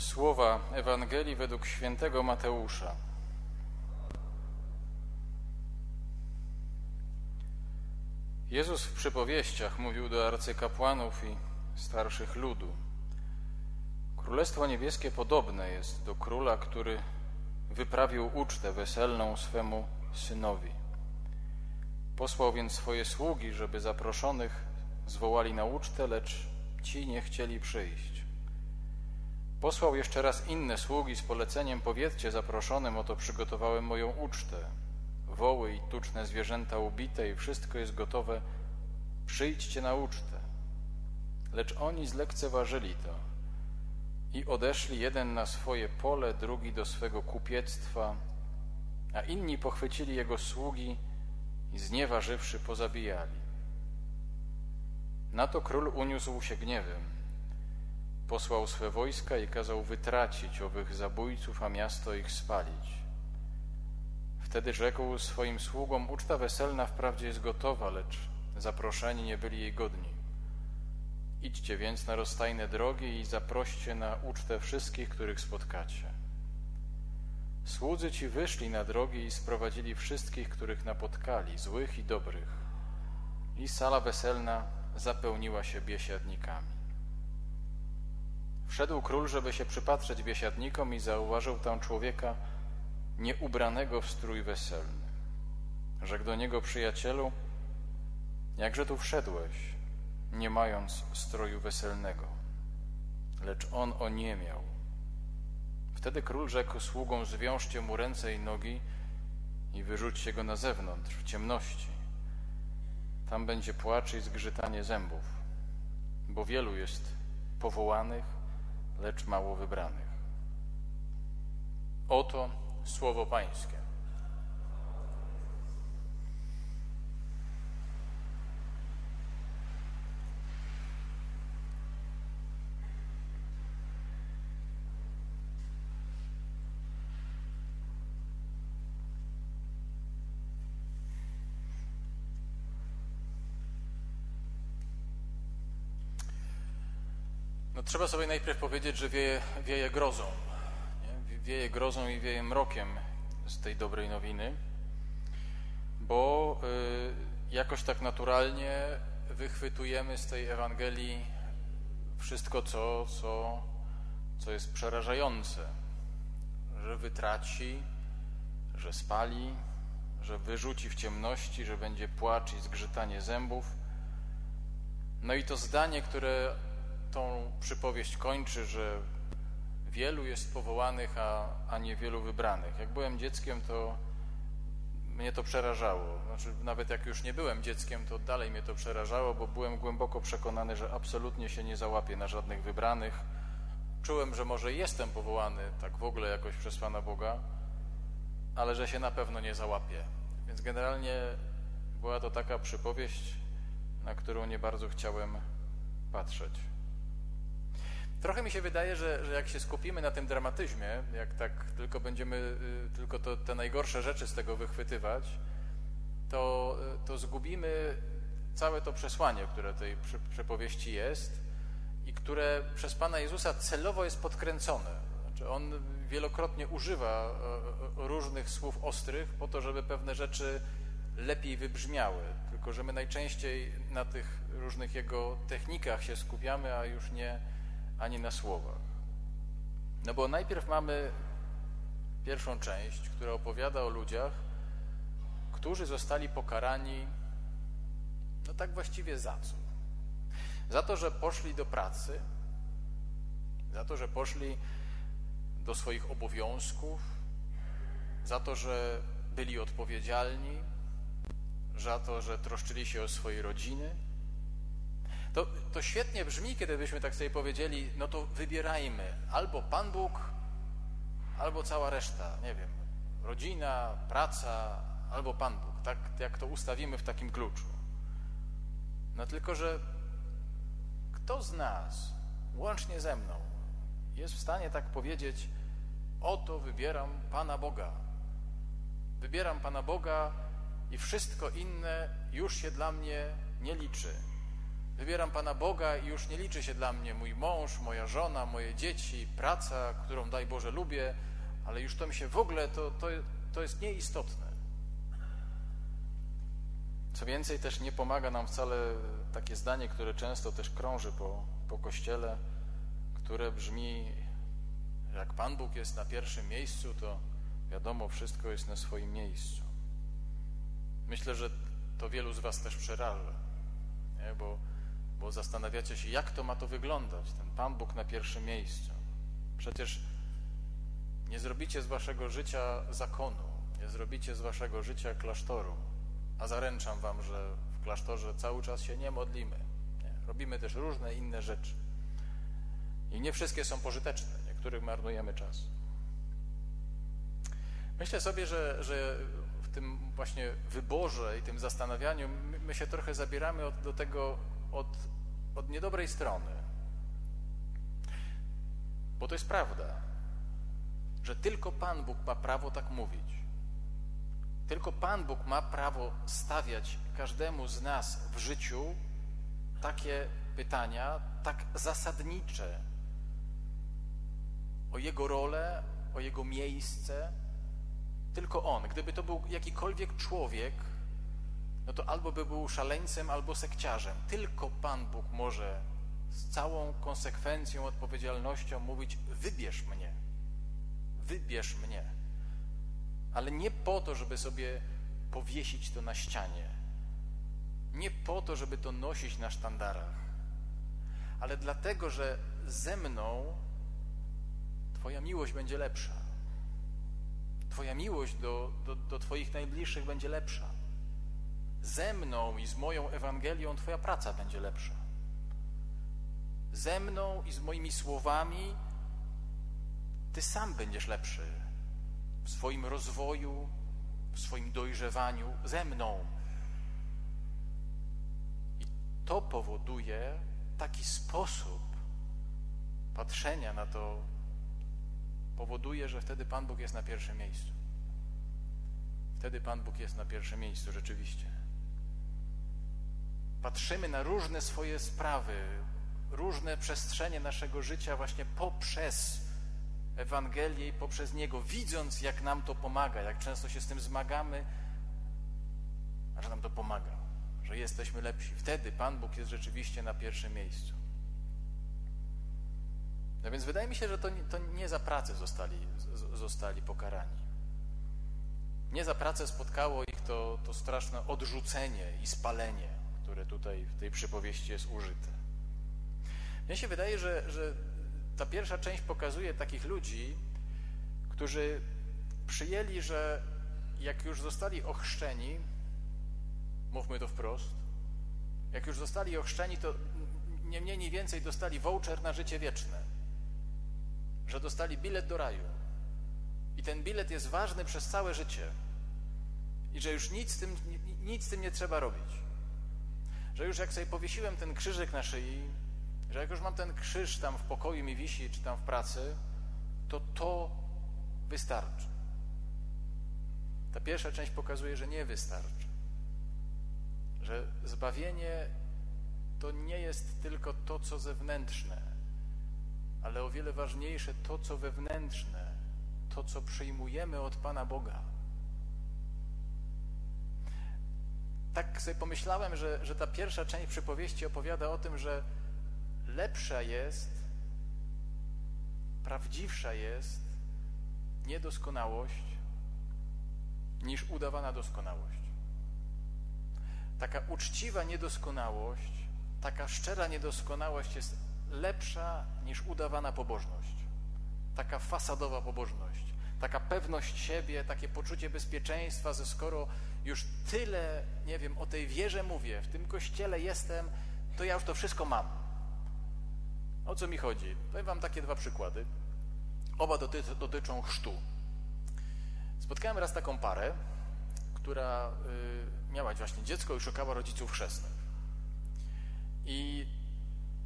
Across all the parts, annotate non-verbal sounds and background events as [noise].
Słowa Ewangelii według świętego Mateusza. Jezus w przypowieściach mówił do arcykapłanów i starszych ludu. Królestwo niebieskie podobne jest do króla, który wyprawił ucztę weselną swemu synowi. Posłał więc swoje sługi, żeby zaproszonych zwołali na ucztę, lecz ci nie chcieli przyjść. Posłał jeszcze raz inne sługi z poleceniem powiedzcie zaproszonym, oto przygotowałem moją ucztę. Woły i tuczne zwierzęta ubite i wszystko jest gotowe. Przyjdźcie na ucztę. Lecz oni zlekceważyli to i odeszli jeden na swoje pole, drugi do swego kupiectwa, a inni pochwycili jego sługi i znieważywszy pozabijali. Na to król uniósł się gniewem. Posłał swe wojska i kazał wytracić owych zabójców, a miasto ich spalić. Wtedy rzekł swoim sługom: Uczta weselna wprawdzie jest gotowa, lecz zaproszeni nie byli jej godni. Idźcie więc na rozstajne drogi i zaproście na ucztę wszystkich, których spotkacie. Słudzy ci wyszli na drogi i sprowadzili wszystkich, których napotkali, złych i dobrych. I sala weselna zapełniła się biesiadnikami. Wszedł król, żeby się przypatrzeć biesiadnikom i zauważył tam człowieka nieubranego w strój weselny. Rzekł do niego przyjacielu, jakże tu wszedłeś, nie mając stroju weselnego? Lecz on oniemiał. Wtedy król rzekł sługom, zwiążcie mu ręce i nogi i wyrzućcie go na zewnątrz, w ciemności. Tam będzie płacz i zgrzytanie zębów, bo wielu jest powołanych, lecz mało wybranych. Oto słowo Pańskie. No, trzeba sobie najpierw powiedzieć, że wieje, wieje grozą. Nie? Wieje grozą i wieje mrokiem z tej dobrej nowiny, bo y, jakoś tak naturalnie wychwytujemy z tej Ewangelii wszystko, co, co, co jest przerażające, że wytraci, że spali, że wyrzuci w ciemności, że będzie płacz i zgrzytanie zębów. No i to zdanie, które tą przypowieść kończy, że wielu jest powołanych, a, a niewielu wybranych. Jak byłem dzieckiem, to mnie to przerażało. Znaczy, nawet jak już nie byłem dzieckiem, to dalej mnie to przerażało, bo byłem głęboko przekonany, że absolutnie się nie załapię na żadnych wybranych. Czułem, że może jestem powołany tak w ogóle jakoś przez Pana Boga, ale że się na pewno nie załapię. Więc generalnie była to taka przypowieść, na którą nie bardzo chciałem patrzeć. Trochę mi się wydaje, że, że jak się skupimy na tym dramatyzmie, jak tak tylko będziemy y, tylko to, te najgorsze rzeczy z tego wychwytywać, to, y, to zgubimy całe to przesłanie, które tej przepowieści jest i które przez Pana Jezusa celowo jest podkręcone. Znaczy on wielokrotnie używa y, różnych słów ostrych po to, żeby pewne rzeczy lepiej wybrzmiały. Tylko, że my najczęściej na tych różnych jego technikach się skupiamy, a już nie, ani na słowach. No bo najpierw mamy pierwszą część, która opowiada o ludziach, którzy zostali pokarani, no tak właściwie za co? Za to, że poszli do pracy, za to, że poszli do swoich obowiązków, za to, że byli odpowiedzialni, za to, że troszczyli się o swoje rodziny, to, to świetnie brzmi, kiedy byśmy tak sobie powiedzieli, no to wybierajmy albo Pan Bóg, albo cała reszta, nie wiem, rodzina, praca, albo Pan Bóg, tak jak to ustawimy w takim kluczu. No tylko, że kto z nas, łącznie ze mną, jest w stanie tak powiedzieć, oto wybieram Pana Boga. Wybieram Pana Boga i wszystko inne już się dla mnie nie liczy. Wybieram Pana Boga i już nie liczy się dla mnie mój mąż, moja żona, moje dzieci, praca, którą daj Boże lubię, ale już to mi się w ogóle, to, to, to jest nieistotne. Co więcej, też nie pomaga nam wcale takie zdanie, które często też krąży po, po kościele, które brzmi: Jak Pan Bóg jest na pierwszym miejscu, to wiadomo, wszystko jest na swoim miejscu. Myślę, że to wielu z Was też przeraża, nie? Bo, bo zastanawiacie się, jak to ma to wyglądać, ten Pan Bóg na pierwszym miejscu. Przecież nie zrobicie z Waszego życia zakonu, nie zrobicie z Waszego życia klasztoru, a zaręczam Wam, że w klasztorze cały czas się nie modlimy. Nie? Robimy też różne inne rzeczy. I nie wszystkie są pożyteczne, niektórych marnujemy czas. Myślę sobie, że, że w tym właśnie wyborze i tym zastanawianiu my się trochę zabieramy od, do tego od, od niedobrej strony. Bo to jest prawda, że tylko Pan Bóg ma prawo tak mówić. Tylko Pan Bóg ma prawo stawiać każdemu z nas w życiu takie pytania, tak zasadnicze o Jego rolę, o Jego miejsce. Tylko On. Gdyby to był jakikolwiek człowiek, no to albo by był szaleńcem, albo sekciarzem. Tylko Pan Bóg może z całą konsekwencją, odpowiedzialnością mówić: wybierz mnie, wybierz mnie. Ale nie po to, żeby sobie powiesić to na ścianie, nie po to, żeby to nosić na sztandarach, ale dlatego, że ze mną Twoja miłość będzie lepsza. Twoja miłość do, do, do Twoich najbliższych będzie lepsza. Ze mną i z moją Ewangelią Twoja praca będzie lepsza. Ze mną i z moimi słowami Ty sam będziesz lepszy w swoim rozwoju, w swoim dojrzewaniu, ze mną. I to powoduje taki sposób patrzenia na to, powoduje, że wtedy Pan Bóg jest na pierwszym miejscu. Wtedy Pan Bóg jest na pierwszym miejscu rzeczywiście. Patrzymy na różne swoje sprawy, różne przestrzenie naszego życia właśnie poprzez Ewangelię i poprzez Niego, widząc, jak nam to pomaga, jak często się z tym zmagamy, a że nam to pomaga, że jesteśmy lepsi. Wtedy Pan Bóg jest rzeczywiście na pierwszym miejscu. No więc wydaje mi się, że to, to nie za pracę zostali, zostali pokarani. Nie za pracę spotkało ich to, to straszne odrzucenie i spalenie, które tutaj w tej przypowieści jest użyte. Mnie się wydaje, że, że ta pierwsza część pokazuje takich ludzi, którzy przyjęli, że jak już zostali ochrzczeni, mówmy to wprost, jak już zostali ochrzczeni, to nie mniej, nie więcej dostali voucher na życie wieczne że dostali bilet do raju. I ten bilet jest ważny przez całe życie. I że już nic z tym, nic z tym nie trzeba robić. Że już jak sobie powiesiłem ten krzyżyk na szyi, że jak już mam ten krzyż tam w pokoju mi wisi, czy tam w pracy, to to wystarczy. Ta pierwsza część pokazuje, że nie wystarczy. Że zbawienie to nie jest tylko to, co zewnętrzne, ale o wiele ważniejsze to, co wewnętrzne, to, co przyjmujemy od Pana Boga. Tak sobie pomyślałem, że, że ta pierwsza część przypowieści opowiada o tym, że lepsza jest, prawdziwsza jest niedoskonałość niż udawana doskonałość. Taka uczciwa niedoskonałość, taka szczera niedoskonałość jest lepsza niż udawana pobożność. Taka fasadowa pobożność, taka pewność siebie, takie poczucie bezpieczeństwa, że skoro już tyle, nie wiem, o tej wierze mówię, w tym kościele jestem, to ja już to wszystko mam. O co mi chodzi? Powiem Wam takie dwa przykłady. Oba doty dotyczą chrztu. Spotkałem raz taką parę, która y, miała właśnie dziecko i szukała rodziców chrzestnych. I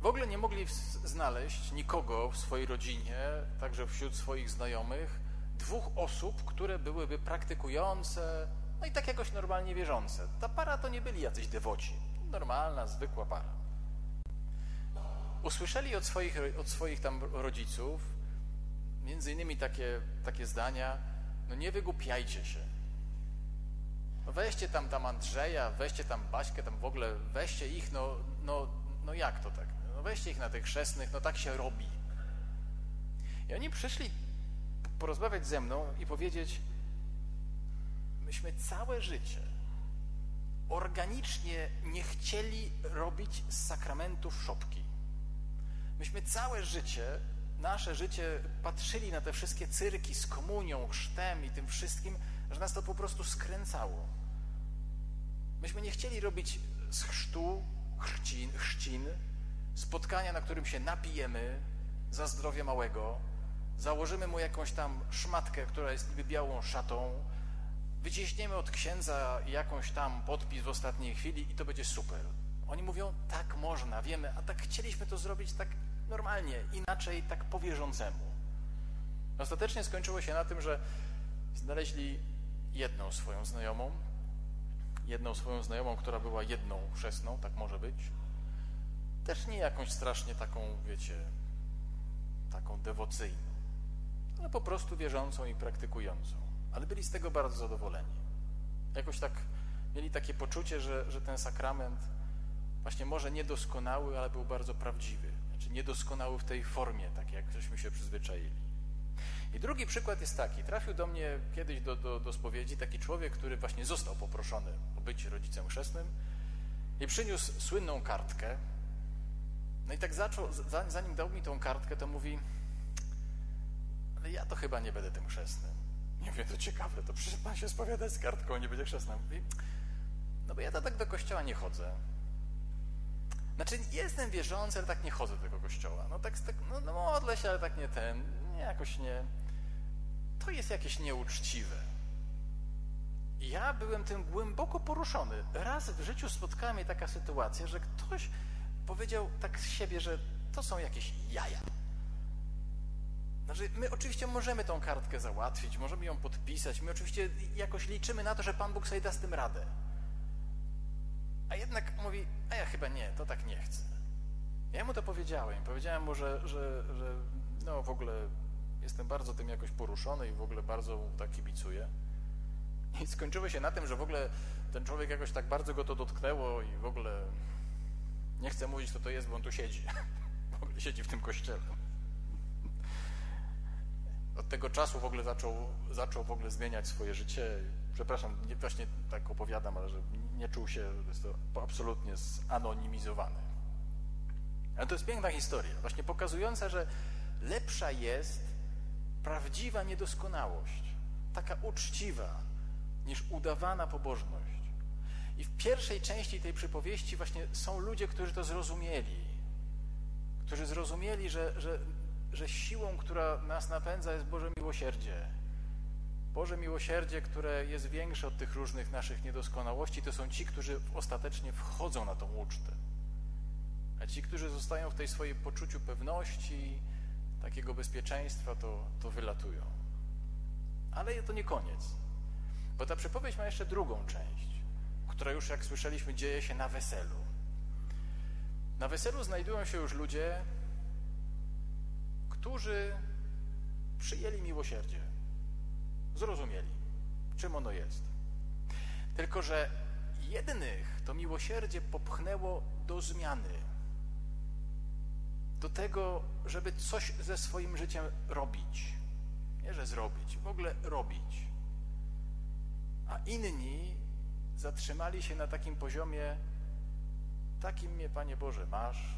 w ogóle nie mogli znaleźć nikogo w swojej rodzinie, także wśród swoich znajomych, dwóch osób, które byłyby praktykujące, no i tak jakoś normalnie wierzące. Ta para to nie byli jacyś dewoci, normalna, zwykła para. usłyszeli od swoich, od swoich tam rodziców między innymi takie, takie zdania, no nie wygłupiajcie się. No weźcie tam, tam Andrzeja, weźcie tam Baśkę, tam w ogóle, weźcie ich, no, no, no jak to tak? No weźcie ich na tych chrzestnych, no tak się robi. I oni przyszli porozmawiać ze mną i powiedzieć, myśmy całe życie organicznie nie chcieli robić z sakramentów szopki. Myśmy całe życie, nasze życie, patrzyli na te wszystkie cyrki z komunią, chrztem i tym wszystkim, że nas to po prostu skręcało. Myśmy nie chcieli robić z chrztu, chrzcin, chrzcin, spotkania, na którym się napijemy za zdrowie małego, założymy mu jakąś tam szmatkę, która jest niby białą szatą, wyciśniemy od księdza jakąś tam podpis w ostatniej chwili i to będzie super. Oni mówią, tak można, wiemy, a tak chcieliśmy to zrobić tak normalnie, inaczej, tak po wierzącemu. Ostatecznie skończyło się na tym, że znaleźli jedną swoją znajomą, jedną swoją znajomą, która była jedną chrzestną, tak może być. Też nie jakąś strasznie taką, wiecie, taką dewocyjną, ale po prostu wierzącą i praktykującą. Ale byli z tego bardzo zadowoleni. Jakoś tak mieli takie poczucie, że, że ten sakrament właśnie może niedoskonały, ale był bardzo prawdziwy. Znaczy niedoskonały w tej formie, tak jak żeśmy się przyzwyczaili. I drugi przykład jest taki. Trafił do mnie kiedyś do, do, do spowiedzi taki człowiek, który właśnie został poproszony o bycie rodzicem chrzestnym i przyniósł słynną kartkę. No i tak zaczął, zanim dał mi tą kartkę, to mówi, ja to chyba nie będę tym chrzestnym. Nie wiem, to ciekawe, to przecież pan się spowiada z kartką, nie będzie chrzestnym. No bo ja to tak do kościoła nie chodzę. Znaczy, jestem wierzący, ale tak nie chodzę do tego kościoła. No tak, tak no, no modlę się, ale tak nie ten, nie, jakoś nie to jest jakieś nieuczciwe. Ja byłem tym głęboko poruszony. Raz w życiu spotkała mnie taka sytuacja, że ktoś powiedział tak z siebie, że to są jakieś jaja. Znaczy, my oczywiście możemy tą kartkę załatwić, możemy ją podpisać, my oczywiście jakoś liczymy na to, że Pan Bóg sobie da z tym radę. A jednak mówi, a ja chyba nie, to tak nie chcę. Ja mu to powiedziałem. Powiedziałem mu, że, że, że no w ogóle Jestem bardzo tym jakoś poruszony i w ogóle bardzo mu tak kibicuję. I skończyło się na tym, że w ogóle ten człowiek jakoś tak bardzo go to dotknęło i w ogóle nie chcę mówić, kto to jest, bo on tu siedzi. [laughs] W ogóle siedzi w tym kościele. Od tego czasu w ogóle zaczął, zaczął w ogóle zmieniać swoje życie. Przepraszam, nie, właśnie tak opowiadam, ale że nie czuł się, jest to absolutnie zanonimizowany. Ale to jest piękna historia, właśnie pokazująca, że lepsza jest prawdziwa niedoskonałość, taka uczciwa, niż udawana pobożność. I w pierwszej części tej przypowieści właśnie są ludzie, którzy to zrozumieli, którzy zrozumieli, że, że, że siłą, która nas napędza, jest Boże miłosierdzie. Boże miłosierdzie, które jest większe od tych różnych naszych niedoskonałości, to są ci, którzy ostatecznie wchodzą na tą ucztę. A ci, którzy zostają w tej swojej poczuciu pewności, takiego bezpieczeństwa, to, to wylatują. Ale to nie koniec, bo ta przypowieź ma jeszcze drugą część, która już, jak słyszeliśmy, dzieje się na weselu. Na weselu znajdują się już ludzie, którzy przyjęli miłosierdzie, zrozumieli, czym ono jest. Tylko, że jednych to miłosierdzie popchnęło do zmiany, do tego, żeby coś ze swoim życiem robić. Nie, że zrobić, w ogóle robić. A inni zatrzymali się na takim poziomie, takim mnie, Panie Boże, masz,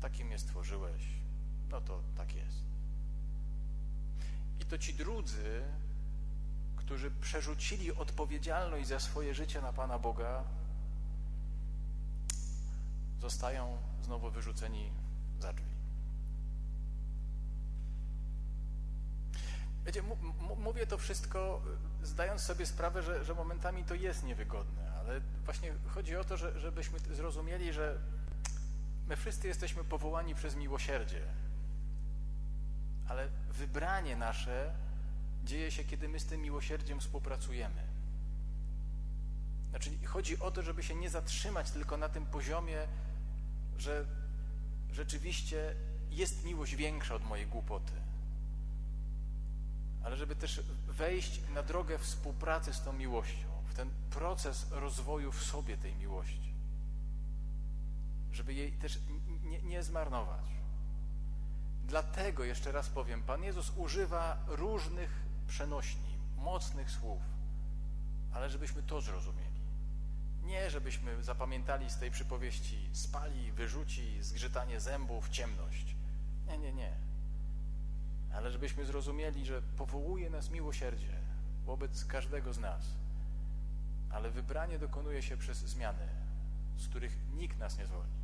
takim mnie stworzyłeś, no to tak jest. I to ci drudzy, którzy przerzucili odpowiedzialność za swoje życie na Pana Boga, zostają znowu wyrzuceni za drzwi. Wiecie, mówię to wszystko zdając sobie sprawę, że, że momentami to jest niewygodne, ale właśnie chodzi o to, że, żebyśmy zrozumieli, że my wszyscy jesteśmy powołani przez miłosierdzie, ale wybranie nasze dzieje się, kiedy my z tym miłosierdziem współpracujemy. Znaczy, chodzi o to, żeby się nie zatrzymać tylko na tym poziomie, że rzeczywiście jest miłość większa od mojej głupoty. Ale żeby też wejść na drogę współpracy z tą miłością, w ten proces rozwoju w sobie tej miłości, żeby jej też nie, nie zmarnować. Dlatego, jeszcze raz powiem, Pan Jezus używa różnych przenośni, mocnych słów, ale żebyśmy to zrozumieli. Nie, żebyśmy zapamiętali z tej przypowieści spali, wyrzuci, zgrzytanie zębów, ciemność. Nie, nie, nie. Ale żebyśmy zrozumieli, że powołuje nas miłosierdzie wobec każdego z nas. Ale wybranie dokonuje się przez zmiany, z których nikt nas nie zwolni.